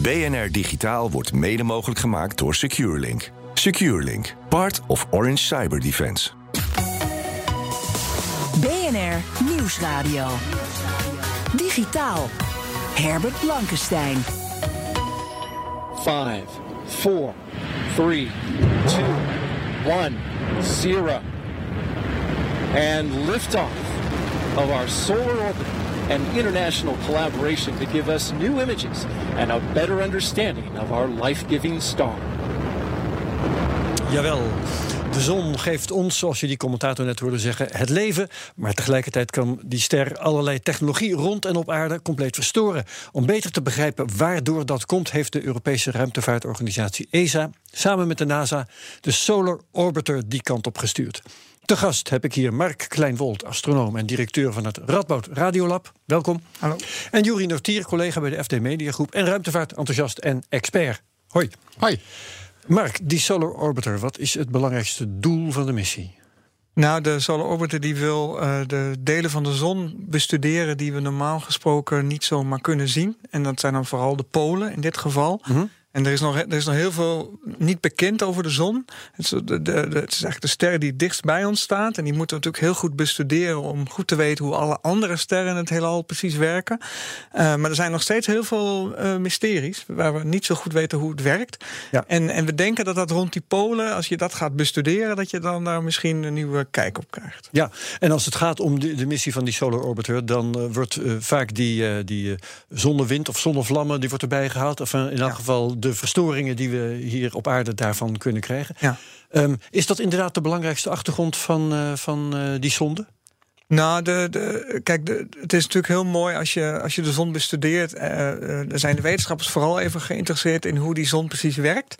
BNR Digitaal wordt mede mogelijk gemaakt door SecureLink. SecureLink, part of Orange Cyber Defense. BNR Nieuwsradio. Digitaal. Herbert Blankenstein. 5, 4, 3, 2, 1, 0. And liftoff of our solar orbit and international collaboration to give us new images and a better understanding of our life giving star. Jawel. De zon geeft ons, zoals je die commentator net hoorde zeggen, het leven. Maar tegelijkertijd kan die ster allerlei technologie rond en op aarde compleet verstoren. Om beter te begrijpen waardoor dat komt, heeft de Europese ruimtevaartorganisatie ESA samen met de NASA de Solar Orbiter die kant op gestuurd. Te gast heb ik hier Mark Kleinwold, astronoom en directeur van het Radboud Radiolab. Welkom. Hallo. En Juri Nortier, collega bij de FD Mediagroep en ruimtevaartenthousiast en expert. Hoi. Hoi. Mark, die Solar Orbiter, wat is het belangrijkste doel van de missie? Nou, de Solar Orbiter die wil uh, de delen van de zon bestuderen die we normaal gesproken niet zomaar kunnen zien. En dat zijn dan vooral de polen in dit geval. Mm -hmm. En er is, nog, er is nog heel veel niet bekend over de zon. Het is, de, de, de, het is eigenlijk de ster die dichtst bij ons staat. En die moeten we natuurlijk heel goed bestuderen om goed te weten hoe alle andere sterren in het heelal precies werken. Uh, maar er zijn nog steeds heel veel uh, mysteries waar we niet zo goed weten hoe het werkt. Ja. En, en we denken dat dat rond die polen, als je dat gaat bestuderen, dat je dan daar misschien een nieuwe kijk op krijgt. Ja, en als het gaat om de, de missie van die Solar Orbiter, dan uh, wordt vaak die, die zonnewind of zonnevlammen, die wordt erbij gehaald. Of in elk ja. geval de verstoringen die we hier op aarde daarvan kunnen krijgen. Ja. Um, is dat inderdaad de belangrijkste achtergrond van, uh, van uh, die zonde? Nou, de, de, kijk, de, het is natuurlijk heel mooi als je, als je de zon bestudeert. Uh, er zijn de wetenschappers vooral even geïnteresseerd in hoe die zon precies werkt.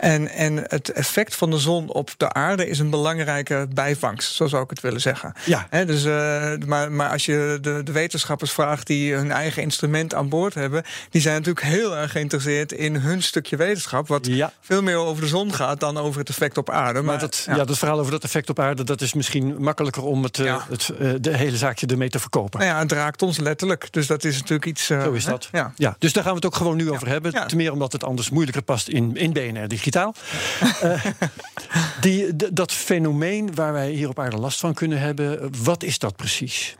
En, en het effect van de zon op de aarde is een belangrijke bijvangst, zo zou ik het willen zeggen. Ja. He, dus, uh, maar, maar als je de, de wetenschappers vraagt die hun eigen instrument aan boord hebben, die zijn natuurlijk heel erg geïnteresseerd in hun stukje wetenschap, wat ja. veel meer over de zon gaat dan over het effect op aarde. Maar, maar dat, ja. ja. dat verhaal over dat effect op aarde, dat is misschien makkelijker om het, ja. het uh, de hele zaakje ermee te verkopen. Nou ja, het raakt ons letterlijk. Dus dat is natuurlijk iets. Uh, Zo is dat. Ja. ja. Dus daar gaan we het ook gewoon nu over hebben. Ten meer omdat het anders moeilijker past in, in BNR Digitaal. uh, die, dat fenomeen waar wij hier op aarde last van kunnen hebben, wat is dat precies?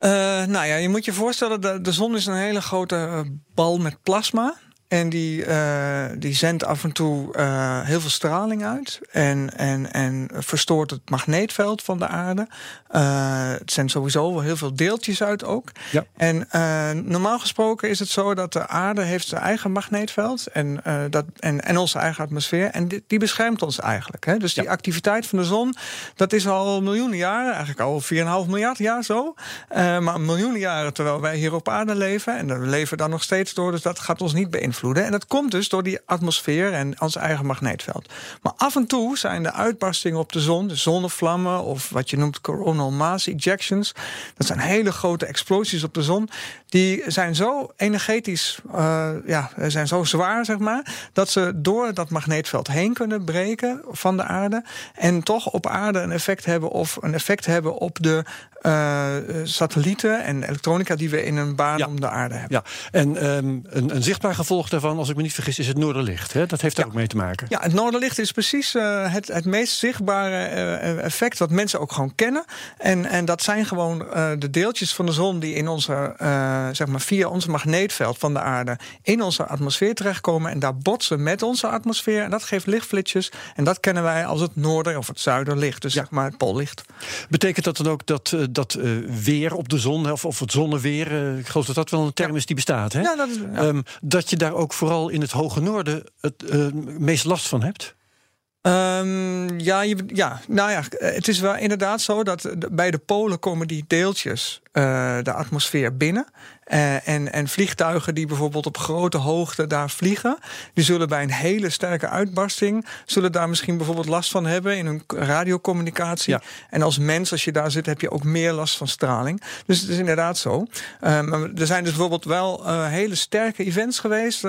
Uh, nou ja, je moet je voorstellen, de, de zon is een hele grote bal met plasma. En die, uh, die zendt af en toe uh, heel veel straling uit. En, en, en verstoort het magneetveld van de aarde. Uh, het zendt sowieso wel heel veel deeltjes uit ook. Ja. En normaal gesproken is het zo dat de aarde heeft zijn eigen magneetveld. En, dat, en, en onze eigen atmosfeer. En die, die beschermt ons eigenlijk. Hè? Dus die ja. activiteit van de zon, dat is al miljoenen jaren. Eigenlijk al 4,5 miljard jaar zo. maar miljoenen jaren terwijl wij hier op aarde leven. En we leven dan nog steeds door. Dus dat gaat ons niet beïnvloeden. En dat komt dus door die atmosfeer en ons eigen magneetveld. Maar af en toe zijn de uitbarstingen op de zon, de zonnevlammen of wat je noemt coronal mass ejections. Dat zijn hele grote explosies op de zon. Die zijn zo energetisch, uh, ja, zijn zo zwaar, zeg maar, dat ze door dat magneetveld heen kunnen breken van de aarde. En toch op aarde een effect hebben of een effect hebben op de uh, satellieten en elektronica die we in een baan ja. om de aarde hebben. Ja, en um, een, een zichtbaar gevolg daarvan, als ik me niet vergis, is het noorderlicht. Hè? Dat heeft daar ja. ook mee te maken. Ja, het noorderlicht is precies uh, het, het meest zichtbare effect wat mensen ook gewoon kennen. En, en dat zijn gewoon de deeltjes van de zon die in onze, zeg maar via ons magneetveld van de aarde in onze atmosfeer terechtkomen en daar botsen met onze atmosfeer. En dat geeft lichtflitsjes. En dat kennen wij als het noorder- of het zuiderlicht. Dus ja. zeg maar het poollicht. Betekent dat dan ook dat, dat weer op de zon, of, of het zonneweer, ik geloof dat dat wel een term is die bestaat, hè? Ja, dat, is, um, dat je daar ook vooral in het hoge noorden het uh, meest last van hebt? Um, ja, je, ja, nou ja, het is wel inderdaad zo dat bij de polen komen die deeltjes de atmosfeer binnen. Uh, en, en vliegtuigen die bijvoorbeeld op grote hoogte daar vliegen, die zullen bij een hele sterke uitbarsting, zullen daar misschien bijvoorbeeld last van hebben in hun radiocommunicatie. En als mens, als je daar zit, heb je ook meer last van straling. Dus het is inderdaad zo. Maar er zijn dus bijvoorbeeld wel uh, hele sterke events geweest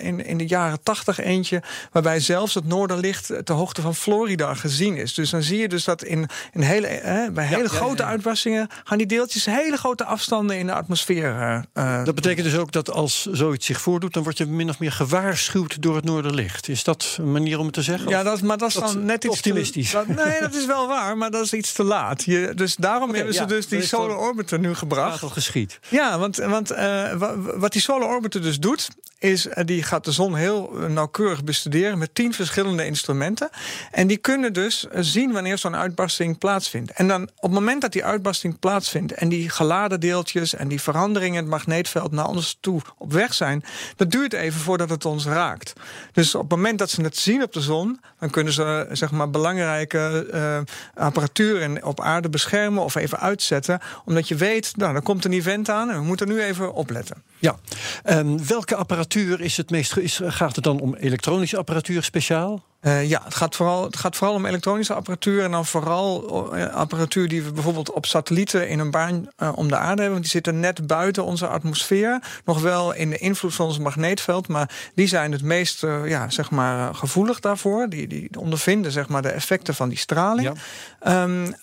in, in de jaren tachtig eentje, waarbij zelfs het noorderlicht de hoogte van Florida gezien is. Dus dan zie je dus dat in, in hele, bij hele grote uitbarstingen gaan die deeltjes hele grote afstanden in de atmosfeer uh, dat betekent dus ook dat als zoiets zich voordoet, dan word je min of meer gewaarschuwd door het Noorderlicht. Is dat een manier om het te zeggen? Ja, dat, maar dat is dan net iets optimistisch. Te, dat, nee, dat is wel waar, maar dat is iets te laat. Je, dus daarom okay, hebben ze ja, dus die Solar Orbiter nu gebracht. Ja, want, want uh, wat die Solar Orbiter dus doet, is uh, die gaat de zon heel nauwkeurig bestuderen met tien verschillende instrumenten. En die kunnen dus zien wanneer zo'n uitbarsting plaatsvindt. En dan op het moment dat die uitbarsting plaatsvindt en die geladen deeltjes en die veranderingen magneetveld naar ons toe op weg zijn, dat duurt even voordat het ons raakt. Dus op het moment dat ze het zien op de zon, dan kunnen ze zeg maar belangrijke uh, apparatuur op aarde beschermen of even uitzetten, omdat je weet, nou, er komt een event aan en we moeten nu even opletten. Ja, um, welke apparatuur is het meest? Is, gaat het dan om elektronische apparatuur speciaal? Uh, ja, het gaat, vooral, het gaat vooral om elektronische apparatuur. En dan vooral uh, apparatuur die we bijvoorbeeld op satellieten in een baan uh, om de aarde hebben. Want die zitten net buiten onze atmosfeer. Nog wel in de invloed van ons magneetveld. Maar die zijn het meest ja, zeg maar, gevoelig daarvoor. Die, die ondervinden zeg maar, de effecten van die straling. Ja. Um,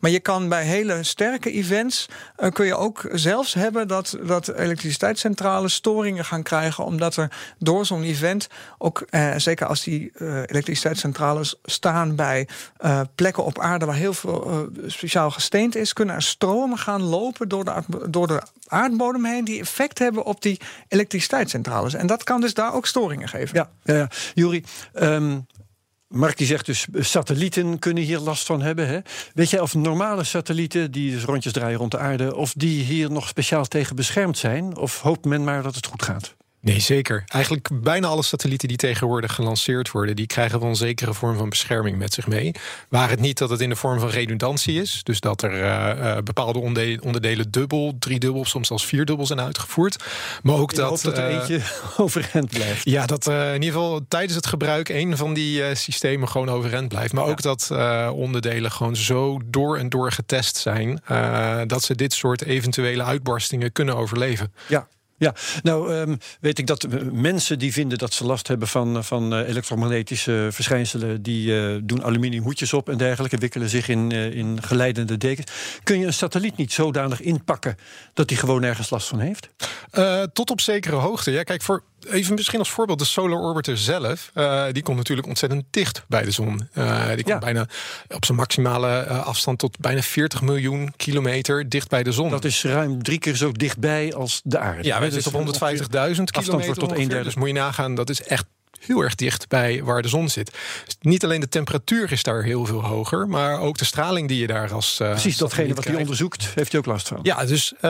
maar je kan bij hele sterke events. kun je ook zelfs hebben dat, dat elektriciteitscentrales storingen gaan krijgen. Omdat er door zo'n event ook, zeker als die elektriciteitscentrales staan bij uh, plekken op aarde waar heel veel uh, speciaal gesteente is, kunnen er stromen gaan lopen door de, door de aardbodem heen die effect hebben op die elektriciteitscentrales. En dat kan dus daar ook storingen geven. Ja, ja, ja. Juri, um, Mark die zegt dus, satellieten kunnen hier last van hebben. Hè? Weet jij of normale satellieten, die dus rondjes draaien rond de aarde... of die hier nog speciaal tegen beschermd zijn? Of hoopt men maar dat het goed gaat? Nee, zeker. Eigenlijk bijna alle satellieten die tegenwoordig gelanceerd worden, die krijgen wel een zekere vorm van bescherming met zich mee. Waar het niet dat het in de vorm van redundantie is, dus dat er uh, uh, bepaalde onderdelen dubbel, driedubbel, soms zelfs vierdubbel zijn uitgevoerd. Maar ook dat, dat er uh, eentje overeind blijft. Ja, dat in ieder geval tijdens het gebruik een van die systemen gewoon overeind blijft. Maar ja. ook dat onderdelen gewoon zo door en door getest zijn dat ze dit soort eventuele uitbarstingen kunnen overleven. Ja, ja, nou um, weet ik dat mensen die vinden dat ze last hebben van, van uh, elektromagnetische verschijnselen, die doen aluminium hoedjes op en dergelijke, wikkelen zich in, in geleidende dekens. Kun je een satelliet niet zodanig inpakken dat hij gewoon nergens last van heeft? tot op zekere hoogte. Ja, kijk, voor Even misschien als voorbeeld de Solar Orbiter zelf. Uh, die komt natuurlijk ontzettend dicht bij de zon. Uh, die komt ja. bijna op zijn maximale uh, afstand tot bijna 40 miljoen kilometer dicht bij de zon. Dat is ruim drie keer zo dichtbij als de aarde. Ja, we zitten op 150.000 kilometer. Afstand wordt tot een derde. Dus moet je nagaan, dat is echt heel erg dicht bij waar de zon zit. Dus niet alleen de temperatuur is daar heel veel hoger, maar ook de straling die je daar als. Uh, Precies, datgene wat hij onderzoekt, heeft hij ook last van. Ja, dus uh,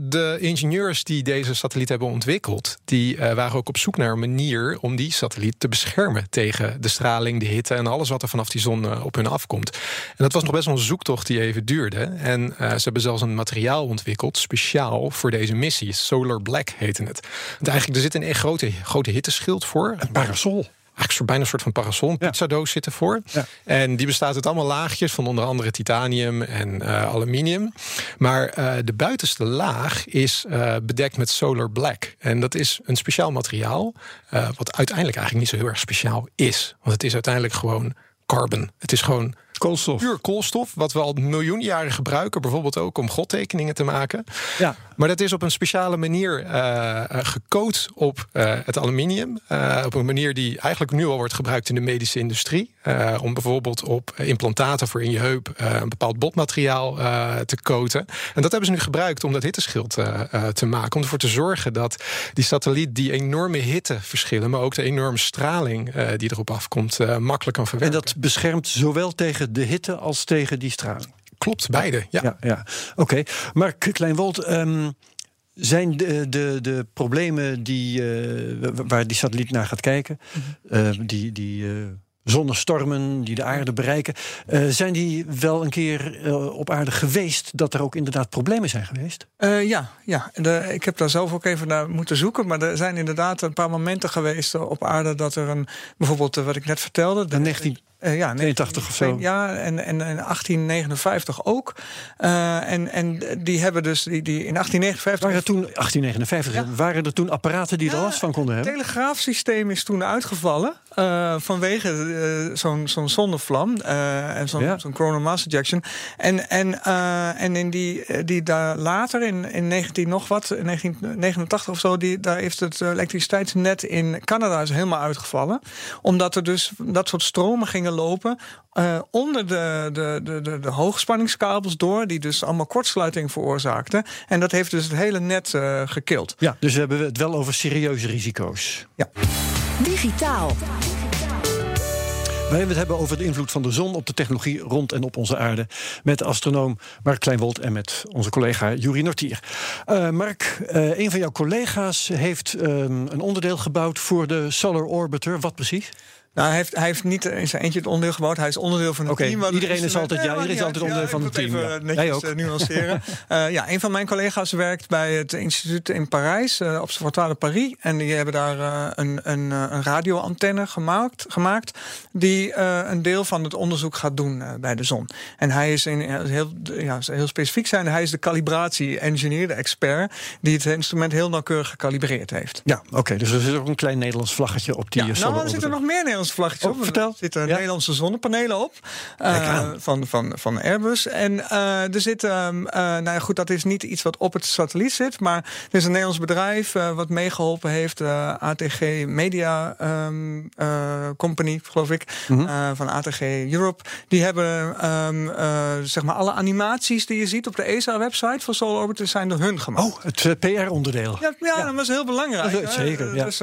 de ingenieurs die deze satelliet hebben ontwikkeld, die uh, waren ook op zoek naar een manier om die satelliet te beschermen tegen de straling, de hitte en alles wat er vanaf die zon op hun afkomt. En dat was nog best wel een zoektocht die even duurde. En ze hebben zelfs een materiaal ontwikkeld speciaal voor deze missie. Solar Black heette het. Want eigenlijk er zit een grote, grote hitteschild voor parasol. Eigenlijk bijna een soort van parasol, een pizzadoos zit ervoor. Ja. En die bestaat uit allemaal laagjes van onder andere titanium en uh, aluminium. Maar uh, de buitenste laag is uh, bedekt met solar black. En dat is een speciaal materiaal, wat uiteindelijk eigenlijk niet zo heel erg speciaal is. Want het is uiteindelijk gewoon carbon. Het is gewoon Koolstof. Puur koolstof, wat we al miljoen jaren gebruiken, bijvoorbeeld ook om godtekeningen te maken. Ja. Maar dat is op een speciale manier uh, gecoat op uh, het aluminium. Uh, op een manier die eigenlijk nu al wordt gebruikt in de medische industrie. om bijvoorbeeld op implantaten voor in je heup een bepaald botmateriaal te coaten. En dat hebben ze nu gebruikt om dat hitteschild te maken. Om ervoor te zorgen dat die satelliet die enorme hitteverschillen, maar ook de enorme straling die erop afkomt, makkelijk kan verwerken. En dat beschermt zowel tegen de hitte als tegen die straling. Klopt, beide. Ja, ja, ja. oké. Okay. Maar Kleinwold, um, zijn de, de, de problemen die, uh, waar die satelliet naar gaat kijken, -hmm. uh, die, die uh, zonnestormen die de aarde bereiken. Uh, zijn die wel een keer uh, op aarde geweest dat er ook inderdaad problemen zijn geweest? Uh, ja, ja. De, ik heb daar zelf ook even naar moeten zoeken. Maar er zijn inderdaad een paar momenten geweest op aarde dat er een, bijvoorbeeld wat ik net vertelde. De 19 uh, ja, 82 of zo. Ja, en, en, en 1859 ook. Uh, en, en die hebben dus die, die in 1859. Waren er toen 1859 ja. waren er toen apparaten die er last van konden hebben? Het telegraafsysteem is toen uitgevallen uh, vanwege zo'n zo'n zonnevlam en zo'n ja. zo'n coronal mass ejection. En, en, en in die, die daar later in, in 19 nog wat, in 1989 of zo, die, daar heeft het elektriciteitsnet in Canada is helemaal uitgevallen, omdat er dus dat soort stromen gingen lopen onder de, de, de, de, de hoogspanningskabels door, die dus allemaal kortsluiting veroorzaakten. En dat heeft dus het hele net gekild. Ja, dus we hebben het wel over serieuze risico's. Ja. Digitaal. Wij hebben het hebben over de invloed van de zon op de technologie rond en op onze aarde. Met astronoom Mark Kleinwold en met onze collega Juri Nortier. Uh, Mark, uh, een van jouw collega's heeft um, een onderdeel gebouwd voor de Solar Orbiter. Wat precies? Nou, hij heeft, hij heeft niet in zijn eentje het onderdeel gebouwd. Hij is onderdeel van het okay, team. Iedereen is altijd, ja, iedereen is altijd onderdeel van het team. Even netjes ook. nuanceren. uh, ja, een van mijn collega's werkt bij het instituut in Parijs, uh, Observatoire de Paris. En die hebben daar uh, een, een, een radioantenne gemaakt, gemaakt die een deel van het onderzoek gaat doen bij de zon. En hij is in, heel, ja, heel specifiek zijn. Hij is de calibratie-engineer, de expert, die het instrument heel nauwkeurig gecalibreerd heeft. Ja, oké. Okay, dus er zit ook een klein Nederlands vlaggetje op die ja, Nou, er zitten nog meer Nederlandse vlaggetjes oh, op. Vertel. Er zitten ja. Nederlandse zonnepanelen op. Uh, van, van, van Airbus. En uh, er zit, uh, nou ja, goed, dat is niet iets wat op het satelliet zit. Maar er is een Nederlands bedrijf wat meegeholpen heeft. ATG Media um, Company, geloof ik. Mm -hmm. van ATG Europe. Die hebben um, zeg maar alle animaties die je ziet op de ESA-website van Solar Orbiter zijn door hun gemaakt. Oh, het PR-onderdeel. Ja, ja, ja, dat was heel belangrijk. Zeker. Ja. Dus,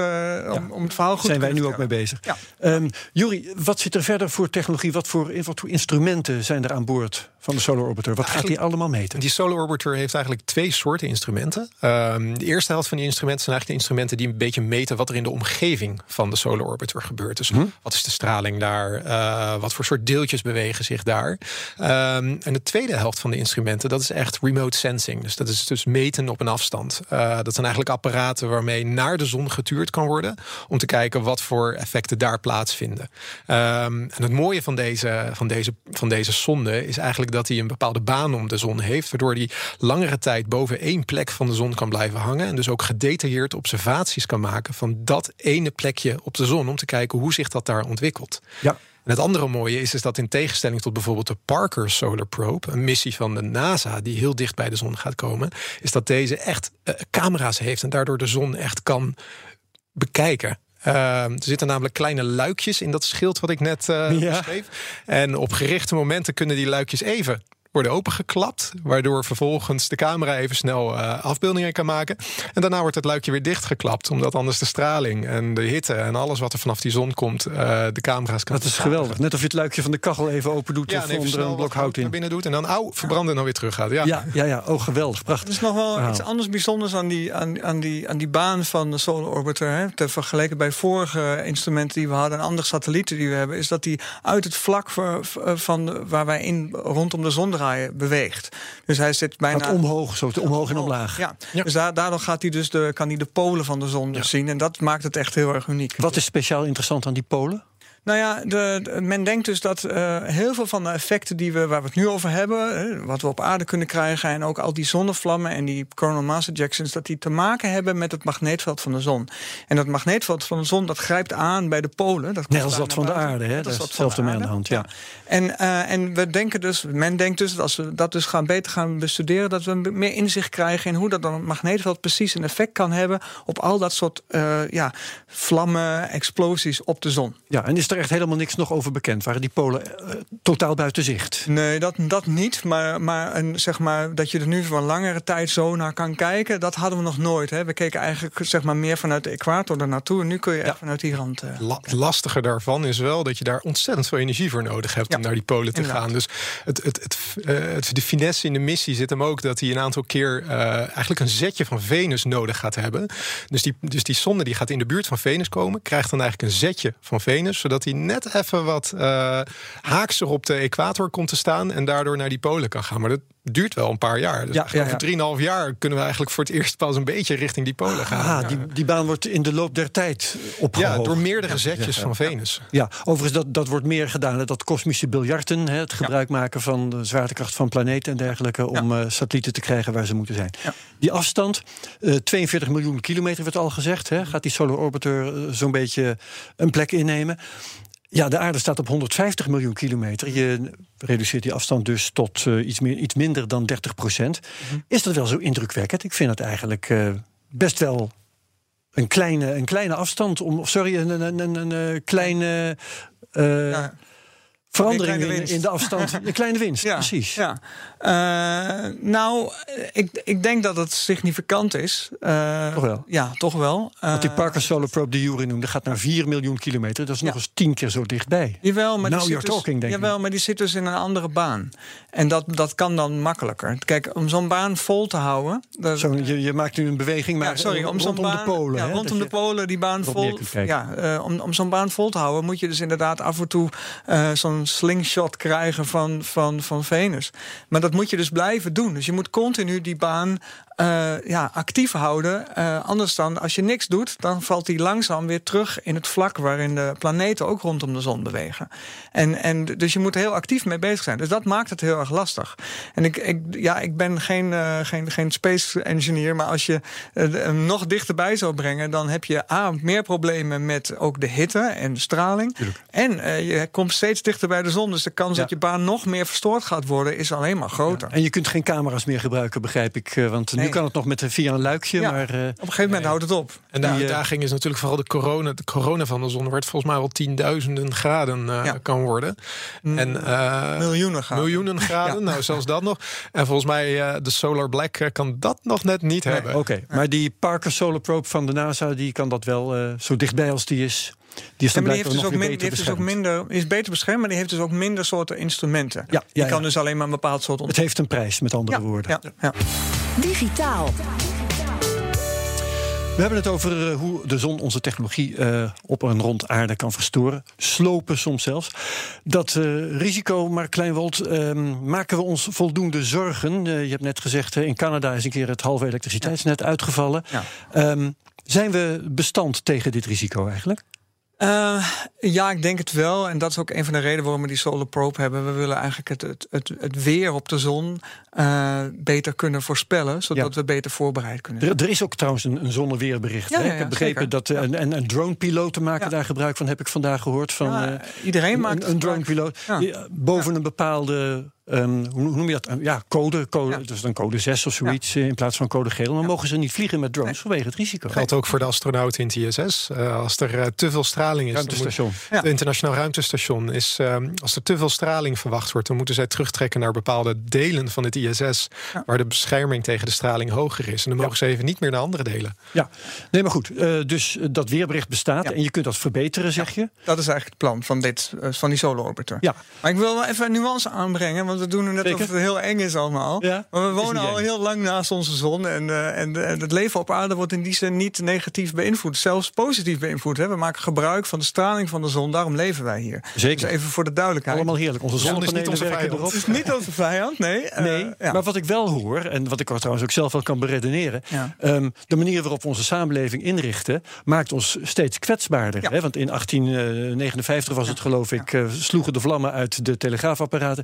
om, om, het verhaal goed zijn te wij nu ook mee bezig. Ja. Um, Juri, wat zit er verder voor technologie? Wat voor, wat voor instrumenten zijn er aan boord van de Solar Orbiter? Wat gaat die allemaal meten? Die Solar Orbiter heeft eigenlijk twee soorten instrumenten. Um, de eerste helft van die instrumenten zijn eigenlijk de instrumenten die een beetje meten wat er in de omgeving van de Solar Orbiter gebeurt. Dus hm? wat is de straling daar? Uh, wat voor soort deeltjes bewegen zich daar? Um, en de tweede helft van de instrumenten, dat is echt remote sensing. Dus dat is dus meten op een afstand. Uh, dat zijn eigenlijk apparaten waarmee naar de zon getuurd kan worden om te kijken wat voor effecten daar plaatsvinden. Um, en het mooie van deze, van, deze, van deze sonde is eigenlijk dat hij een bepaalde baan om de zon heeft, waardoor hij langere tijd boven één plek van de zon kan blijven hangen. En dus ook gedetailleerd observaties kan maken van dat ene plekje op de zon om te kijken hoe zich dat daar ontwikkelt. Ja. En het andere mooie is, is dat in tegenstelling tot bijvoorbeeld de Parker Solar Probe, een missie van de NASA die heel dicht bij de zon gaat komen, is dat deze echt uh, camera's heeft en daardoor de zon echt kan bekijken. Uh, er zitten namelijk kleine luikjes in dat schild wat ik net uh, ja. beschreef. En op gerichte momenten kunnen die luikjes even worden opengeklapt. Waardoor vervolgens de camera even snel uh, afbeeldingen kan maken. En daarna wordt het luikje weer dichtgeklapt. Omdat anders de straling en de hitte en alles wat er vanaf die zon komt, uh, de camera's kan. Dat is geweldig. Net of je het luikje van de kachel even open doet. Ja, of onder een blok hout in. binnen doet. En dan auw, verbranden en dan weer terug gaat. Ja, ja, ja. ja. Oh, geweldig. Prachtig. Er is nog wel wow. iets anders bijzonders aan die, aan, aan, die, aan die baan van de Solar Orbiter. Hè. Te vergeleken bij vorige instrumenten die we hadden en andere satellieten die we hebben. Is dat die uit het vlak van de, waar wij in rondom de zon draaien beweegt. Dus hij zit bijna Wat omhoog, zo omhoog en omlaag. Ja, ja. dus daardoor gaat hij dus de, kan hij de polen van de zon dus zien. En dat maakt het echt heel erg uniek. Wat is speciaal interessant aan die polen? Nou ja, de, de, men denkt dus dat uh, heel veel van de effecten die we, waar we het nu over hebben, wat we op aarde kunnen krijgen, en ook al die zonnevlammen en die coronal mass ejections, dat die te maken hebben met het magneetveld van de zon. En dat magneetveld van de zon, dat grijpt aan bij de polen. Dat Net als dat van de aarde, hè? Dat is hetzelfde mee aan de hand, ja. ja. En, uh, en we denken dus, men denkt dus dat als we dat dus gaan beter gaan bestuderen, dat we meer inzicht krijgen in hoe dat dan het magneetveld precies een effect kan hebben op al dat soort uh, ja, vlammen, explosies op de zon. Ja, en is er echt helemaal niks nog over bekend? Waren die polen uh, totaal buiten zicht? Nee, dat, dat niet. Maar, maar, een, zeg maar dat je er nu voor een langere tijd zo naar kan kijken, dat hadden we nog nooit. Hè. We keken eigenlijk zeg maar, meer vanuit de equator er naartoe. En nu kun je ja. echt vanuit die rand. Uh, La lastiger daarvan is wel dat je daar ontzettend veel energie voor nodig hebt ja. om naar die polen te Inderdaad. gaan. Dus het, het, het, uh, het, de finesse in de missie zit hem ook dat hij een aantal keer eigenlijk een zetje van Venus nodig gaat hebben. Dus die, dus die zonde die gaat in de buurt van Venus komen, krijgt dan eigenlijk een zetje van Venus, zodat dat hij net even wat uh, haakser op de equator komt te staan en daardoor naar die polen kan gaan. Maar dat duurt wel een paar jaar. Dus ja, ja, ja. over 3,5 jaar kunnen we eigenlijk voor het eerst pas een beetje richting die polen gaan. Ah, die, die baan wordt in de loop der tijd opgehoogd. Ja, door meerdere zetjes van Venus. Ja, overigens, dat, dat wordt meer gedaan. Dat kosmische biljarten, het gebruik maken van de zwaartekracht van planeten en dergelijke... om uh, satellieten te krijgen waar ze moeten zijn. Die afstand, uh, 42 miljoen kilometer werd al gezegd. Hè, gaat die Solar Orbiter uh, zo'n beetje een plek innemen. Ja, de aarde staat op 150 miljoen kilometer. Je reduceert die afstand dus tot uh, iets, meer, iets minder dan 30 procent. Mm -hmm. Is dat wel zo indrukwekkend? Ik vind het eigenlijk uh, best wel een kleine, een kleine afstand. Om, sorry, een, een, een, een, een kleine. Uh, ja verandering in, in, de afstand. Een kleine winst, ja, precies. Ja. Uh, nou, ik, ik denk dat het significant is. Uh, toch wel? Ja, toch wel. Uh, Want die Parker Solar Probe die Jury noemde... gaat naar 4 miljoen kilometer. Dat is ja. nog eens tien keer zo dichtbij. Jawel, maar Now die zit talking, dus, denk jawel, maar die zit dus in een andere baan. En dat, dat kan dan makkelijker. Kijk, om zo'n baan vol te houden... Dat, zo, je, je, maakt nu een beweging, maar ja, sorry, om rondom baan, de polen. Ja, hè, rondom de polen, die baan vol... Ja, om, om zo'n baan vol te houden... moet je dus inderdaad af en toe zo'n slingshot krijgen van, van, van Venus. Maar dat moet je dus blijven doen. Dus je moet continu die baan uh, ja, actief houden. Uh, anders dan, als je niks doet, dan valt die langzaam weer terug in het vlak waarin de planeten ook rondom de zon bewegen. En, en dus je moet er heel actief mee bezig zijn. Dus dat maakt het heel erg lastig. En ik, ik, ja, ik ben geen, uh, geen, geen space engineer, maar als je hem nog dichterbij zou brengen, dan heb je A, meer problemen met ook de hitte en de straling. Tuurlijk. En je komt steeds dichter bij de zon. Dus de kans ja. dat je baan nog meer verstoord gaat worden, is alleen maar groter. Ja. En je kunt geen camera's meer gebruiken, begrijp ik. Want nu kan het nog met via een luikje. Ja, maar, uh, op een gegeven moment houdt het op. En de uitdaging is natuurlijk vooral de corona. De corona van de zon werd volgens mij wel tienduizenden graden uh, ja. kan worden. En, uh, miljoenen graden. Miljoenen graden, nou zelfs dat nog. En volgens mij de Solar Black kan dat nog net niet nee, hebben. Oké, okay. maar die Parker Solar Probe van de NASA... die kan dat wel zo dichtbij als die is... Die is, ja, die heeft dus, ook, min, heeft dus ook minder, is beter beschermd, maar die heeft dus ook minder soorten instrumenten. Ja, ja, die kan dus alleen maar een bepaald soort. Het heeft een prijs, met andere woorden. Ja, Digitaal. We hebben het over uh, hoe de zon onze technologie uh, op en rond aarde kan verstoren. Slopen soms zelfs. Dat uh, risico, maar Kleinwold, maken we ons voldoende zorgen? je hebt net gezegd, in Canada is een keer het halve elektriciteitsnet ja. uitgevallen. Ja. Um, zijn we bestand tegen dit risico eigenlijk? Uh, ja, ik denk het wel. En dat is ook een van de redenen waarom we die Solar Probe hebben. We willen eigenlijk het, het, het, het weer op de zon uh, beter kunnen voorspellen, zodat ja. we beter voorbereid kunnen zijn. Er, er, is ook trouwens een, een zonneweerbericht. Ja, hè? Ja, ik heb begrepen zeker. dat. En, en, en drone-piloten maken daar gebruik van, heb ik vandaag gehoord. Van, uh, iedereen maakt een, een drone-piloot. Boven een bepaalde Um, hoe noem je dat? Ja, code. code ja. Dus dan code 6 of zoiets ja. in plaats van code geel. Maar ja. mogen ze niet vliegen met drones nee. vanwege het risico. Geldt ook voor de astronauten in het ISS. Uh, als er uh, te veel straling is. Ruimtestation. Het internationaal ruimtestation is. Um, als er te veel straling verwacht wordt, dan moeten zij terugtrekken naar bepaalde delen van het ISS. Waar de bescherming tegen de straling hoger is. En dan mogen ze even niet meer naar andere delen. Ja, nee, maar goed. Uh, dus dat weerbericht bestaat en je kunt dat verbeteren, zeg je? Dat is eigenlijk het plan van, dit, van die Solar Orbiter. Ja. Maar ik wil wel even een nuance aanbrengen. Want we doen nu net Zeker? of het heel eng is allemaal. Ja? Maar we wonen al heel lang naast onze zon. En, uh, en, uh, het leven op aarde wordt in die zin niet negatief beïnvloed. Zelfs positief beïnvloed. Hè. We maken gebruik van de straling van de zon. Daarom leven wij hier. Zeker. Dus even voor de duidelijkheid. Allemaal heerlijk. Onze zonnepanelen is werken erop. Het is niet onze vijand, nee. Uh, nee. Ja. Maar wat ik wel hoor, en wat ik trouwens ook zelf wel kan beredeneren. Ja. Um, de manier waarop we onze samenleving inrichten... maakt ons steeds kwetsbaarder. Ja. Hè? Want in 1859 was het geloof ik... sloegen de vlammen uit de telegraafapparaten.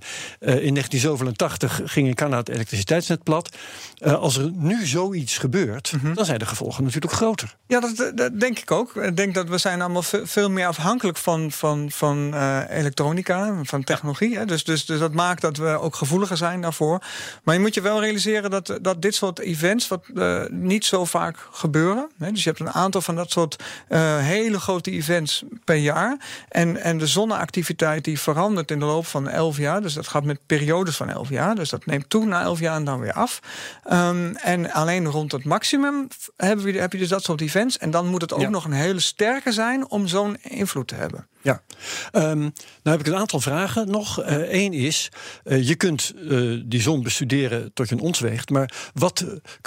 In 1987 ging in Canada het elektriciteitsnet plat. Uh, als er nu zoiets gebeurt, mm -hmm. dan zijn de gevolgen natuurlijk groter. Ja, dat, dat, denk ik ook. Ik denk dat we zijn allemaal veel meer afhankelijk van, van, van uh, elektronica, van technologie. Ja. Dus, dus, dus dat maakt dat we ook gevoeliger zijn daarvoor. Maar je moet je wel realiseren dat, dat dit soort events wat, uh, niet zo vaak gebeuren. Hè. Dus je hebt een aantal van dat soort hele grote events per jaar. En, en de zonneactiviteit die verandert in de loop van 11 jaar. Dus dat gaat met periodes van 11 jaar. Dus dat neemt toe na 11 jaar en dan weer af. Um, en alleen rond het maximum heb je, heb je dus dat soort events. En dan moet het ook ja. nog een hele sterke zijn om zo'n invloed te hebben. Ja, um, nou heb ik een aantal vragen nog. Eén uh, is, uh, je kunt uh, die zon bestuderen tot je een ons weegt. Maar wat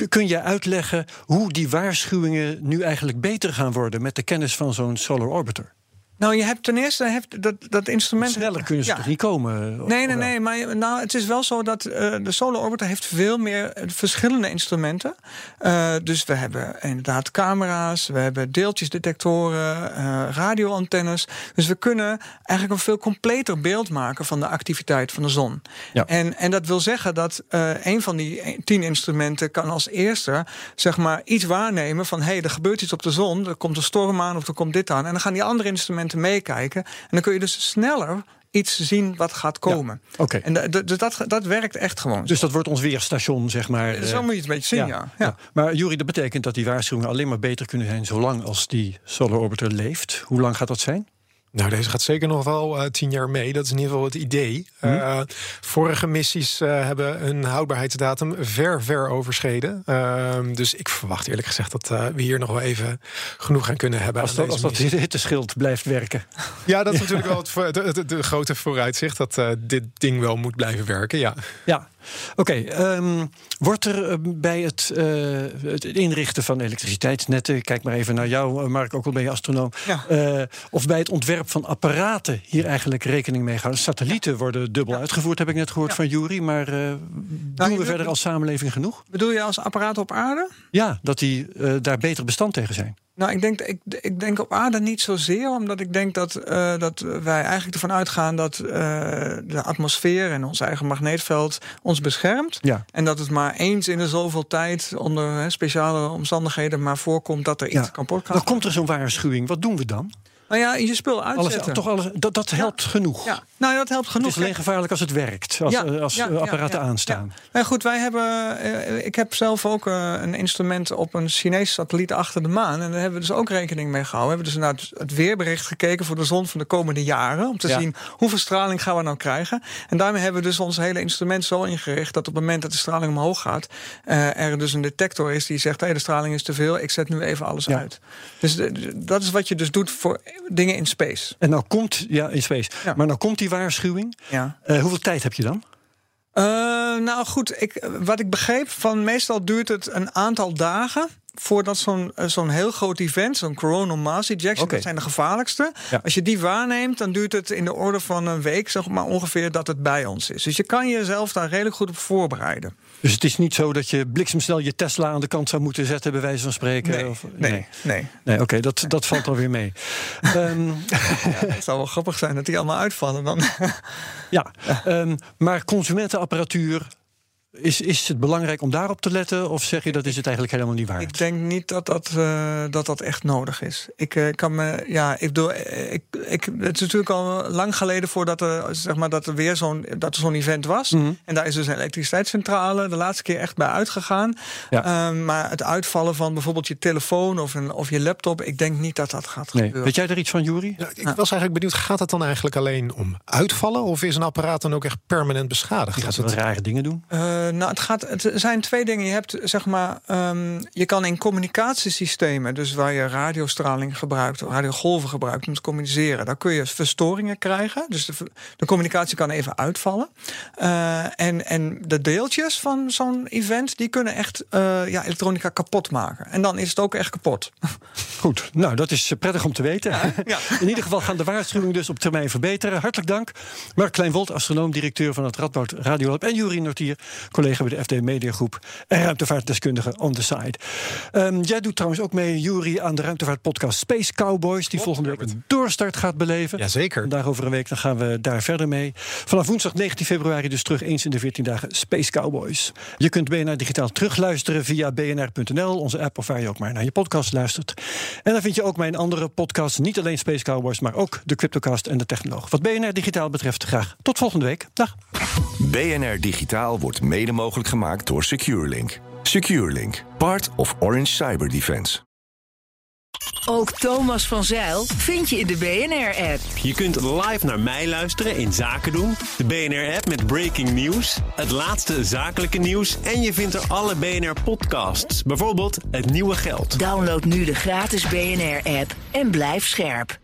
kun je uitleggen hoe die waarschuwingen nu eigenlijk beter gaan worden met de kennis van zo'n solar orbiter? Nou, je hebt ten eerste hebt dat, dat instrument. Sneller kunnen ze Ja. toch niet komen? Nee, nee, nee. Maar je- nou, het is wel zo dat eh, de Solar Orbiter heeft veel meer eh, verschillende instrumenten. Eh, dus we hebben inderdaad camera's, we hebben deeltjesdetectoren, eh radioantennes. Dus we kunnen eigenlijk een veel completer beeld maken van de activiteit van de zon. Ja. En, en dat wil zeggen dat een van die tien instrumenten kan als eerste zeg maar iets waarnemen van hé, hey, er gebeurt iets op de zon, er komt een storm aan of er komt dit aan. En dan gaan die andere instrumenten meekijken. En dan kun je dus sneller iets zien wat gaat komen. Oké. En da- da- dus dat, dat werkt echt gewoon. Dus dat wordt ons weerstation, zeg maar. Zo eh, moet je het een beetje zien, ja. ja. Maar Jury, dat betekent dat die waarschuwingen alleen maar beter kunnen zijn zolang als die Solar Orbiter leeft. Hoe lang gaat dat zijn? Nou, deze gaat zeker nog wel eh, tien jaar mee. Dat is in ieder geval het idee. Hm. Eh, vorige missies eh, hebben een houdbaarheidsdatum ver, ver overschreden. Ehm, dus ik verwacht eerlijk gezegd dat we hier nog wel even genoeg aan kunnen hebben. Als dat, als dat hitteschild blijft werken. Ja, dat is natuurlijk wel het, voor- het, het- het grote vooruitzicht dat dit ding wel moet blijven werken. Ja. Ja, oké. ehm, wordt er eh, bij het, eh, het inrichten van elektriciteitsnetten, kijk maar even naar jou, eh, Mark, ook al ben je astronoom, Ja. of bij het ontwerp van apparaten hier eigenlijk rekening mee gehouden? Satellieten worden dubbel uitgevoerd, heb ik net gehoord van Jury, maar eh, doen we verder als samenleving genoeg? Bedoel je als apparaat op aarde? Ja, dat die daar beter bestand tegen zijn. Nou, ik denk, ik, ik denk op aarde niet zozeer, omdat ik denk dat, eh, dat wij eigenlijk ervan uitgaan dat eh, de atmosfeer en ons eigen magneetveld ons beschermt. Ja. En dat het maar eens in de zoveel tijd onder hè, speciale omstandigheden maar voorkomt dat er iets Ja. kapot kan. Dan komt er zo'n waarschuwing. Wat doen we dan? Nou ja, je spul Alles, uitzetten. toch alles, dat, dat helpt genoeg. Ja, nou dat helpt genoeg. Het is alleen gevaarlijk als het werkt, als, Ja, eh, als ja, ja, apparaten ja, aanstaan. Nou goed, wij hebben. eh, ik heb zelf ook eh, een instrument op een Chinese satelliet achter de maan. En daar hebben we dus ook rekening mee gehouden. We hebben dus naar het, weerbericht gekeken voor de zon van de komende jaren. Om te Ja. zien hoeveel straling gaan we nou krijgen. En daarmee hebben we dus ons hele instrument zo ingericht dat op het moment dat de straling omhoog gaat, er dus een detector is die zegt: hé, de straling is te veel. Ik zet nu even alles Ja. uit. Dus dat is wat je dus doet voor dingen in space. En nou komt, ja, in space. Ja. Maar nou komt die waarschuwing. Ja. Eh, hoeveel tijd heb je dan? Eh, nou goed, ik, wat ik begreep van meestal duurt het een aantal dagen voordat zo'n eh, zo'n heel groot event, zo'n coronal mass ejection, dat zijn de gevaarlijkste. Ja. Als je die waarneemt, dan duurt het in de orde van een week, zeg maar ongeveer, dat het bij ons is. Dus je kan jezelf daar redelijk goed op voorbereiden. Dus het is niet zo dat je bliksemsnel je Tesla aan de kant zou moeten zetten, bij wijze van spreken. Nee, Of, nee, nee. Nee, oké, dat, dat valt alweer mee. Ehm, Het zou wel grappig zijn dat die allemaal uitvallen dan. ja, ehm, maar consumentenapparatuur. Is, is het belangrijk om daarop te letten? Of zeg je dat is het eigenlijk helemaal niet waard? Ik denk niet dat dat, eh, dat, dat echt nodig is. Ik eh, kan me, ja, ik bedoel, eh, ik, ik, het is natuurlijk al lang geleden voordat er, zeg maar, dat er weer zo'n, dat er zo'n event was. Mhm. En daar is dus een elektriciteitscentrale de laatste keer echt bij uitgegaan. Ja. Ehm, maar het uitvallen van bijvoorbeeld je telefoon of, een, of je laptop, ik denk niet dat dat gaat Nee. gebeuren. Weet jij er iets van, Jury? Ja, ik was eigenlijk benieuwd, gaat het dan eigenlijk alleen om uitvallen? Of is een apparaat dan ook echt permanent beschadigd? Die gaat het- rare dingen doen. Eh, nou, het, gaat, het zijn twee dingen. Je hebt zeg maar, ehm, je kan in communicatiesystemen, dus waar je radiostraling gebruikt, radiogolven gebruikt om te communiceren, daar kun je verstoringen krijgen. Dus de, de communicatie kan even uitvallen. Eh, en, en de deeltjes van zo'n event, die kunnen echt eh, ja, elektronica kapot maken. En dan is het ook echt kapot. Goed, nou dat is prettig om te weten. ja. In ieder geval gaan de waarschuwingen dus op termijn verbeteren. Hartelijk dank. Mark Kleinwold, astronoom, directeur van het Radboud Radiolab. En Jurie Nortier, collega bij de FD Mediagroep en ruimtevaartdeskundige on the side. Ehm, jij doet trouwens ook mee, Jurie, aan de ruimtevaartpodcast Space Cowboys... die volgende week een doorstart gaat beleven. Jazeker. En daar over een week dan gaan we daar verder mee. Vanaf woensdag 19 februari dus terug eens in de 14 dagen Space Cowboys. Je kunt BNR digitaal terugluisteren via bnr.nl, onze app of waar je ook maar naar je podcast luistert. En dan vind je ook mijn andere podcasts, niet alleen Space Cowboys, maar ook de Cryptocast en de Technoloog. Wat BNR digitaal betreft, graag tot volgende week. Dag. BNR Digitaal wordt mede mogelijk gemaakt door SecureLink. SecureLink, part of Orange Cyber Defense. Ook Thomas van Zeil vind je in de BNR-app. Je kunt live naar mij luisteren in Zaken doen. De BNR-app met breaking news. Het laatste zakelijke nieuws. En je vindt er alle BNR-podcasts. Bijvoorbeeld Het Nieuwe Geld. Download nu de gratis BNR-app en blijf scherp.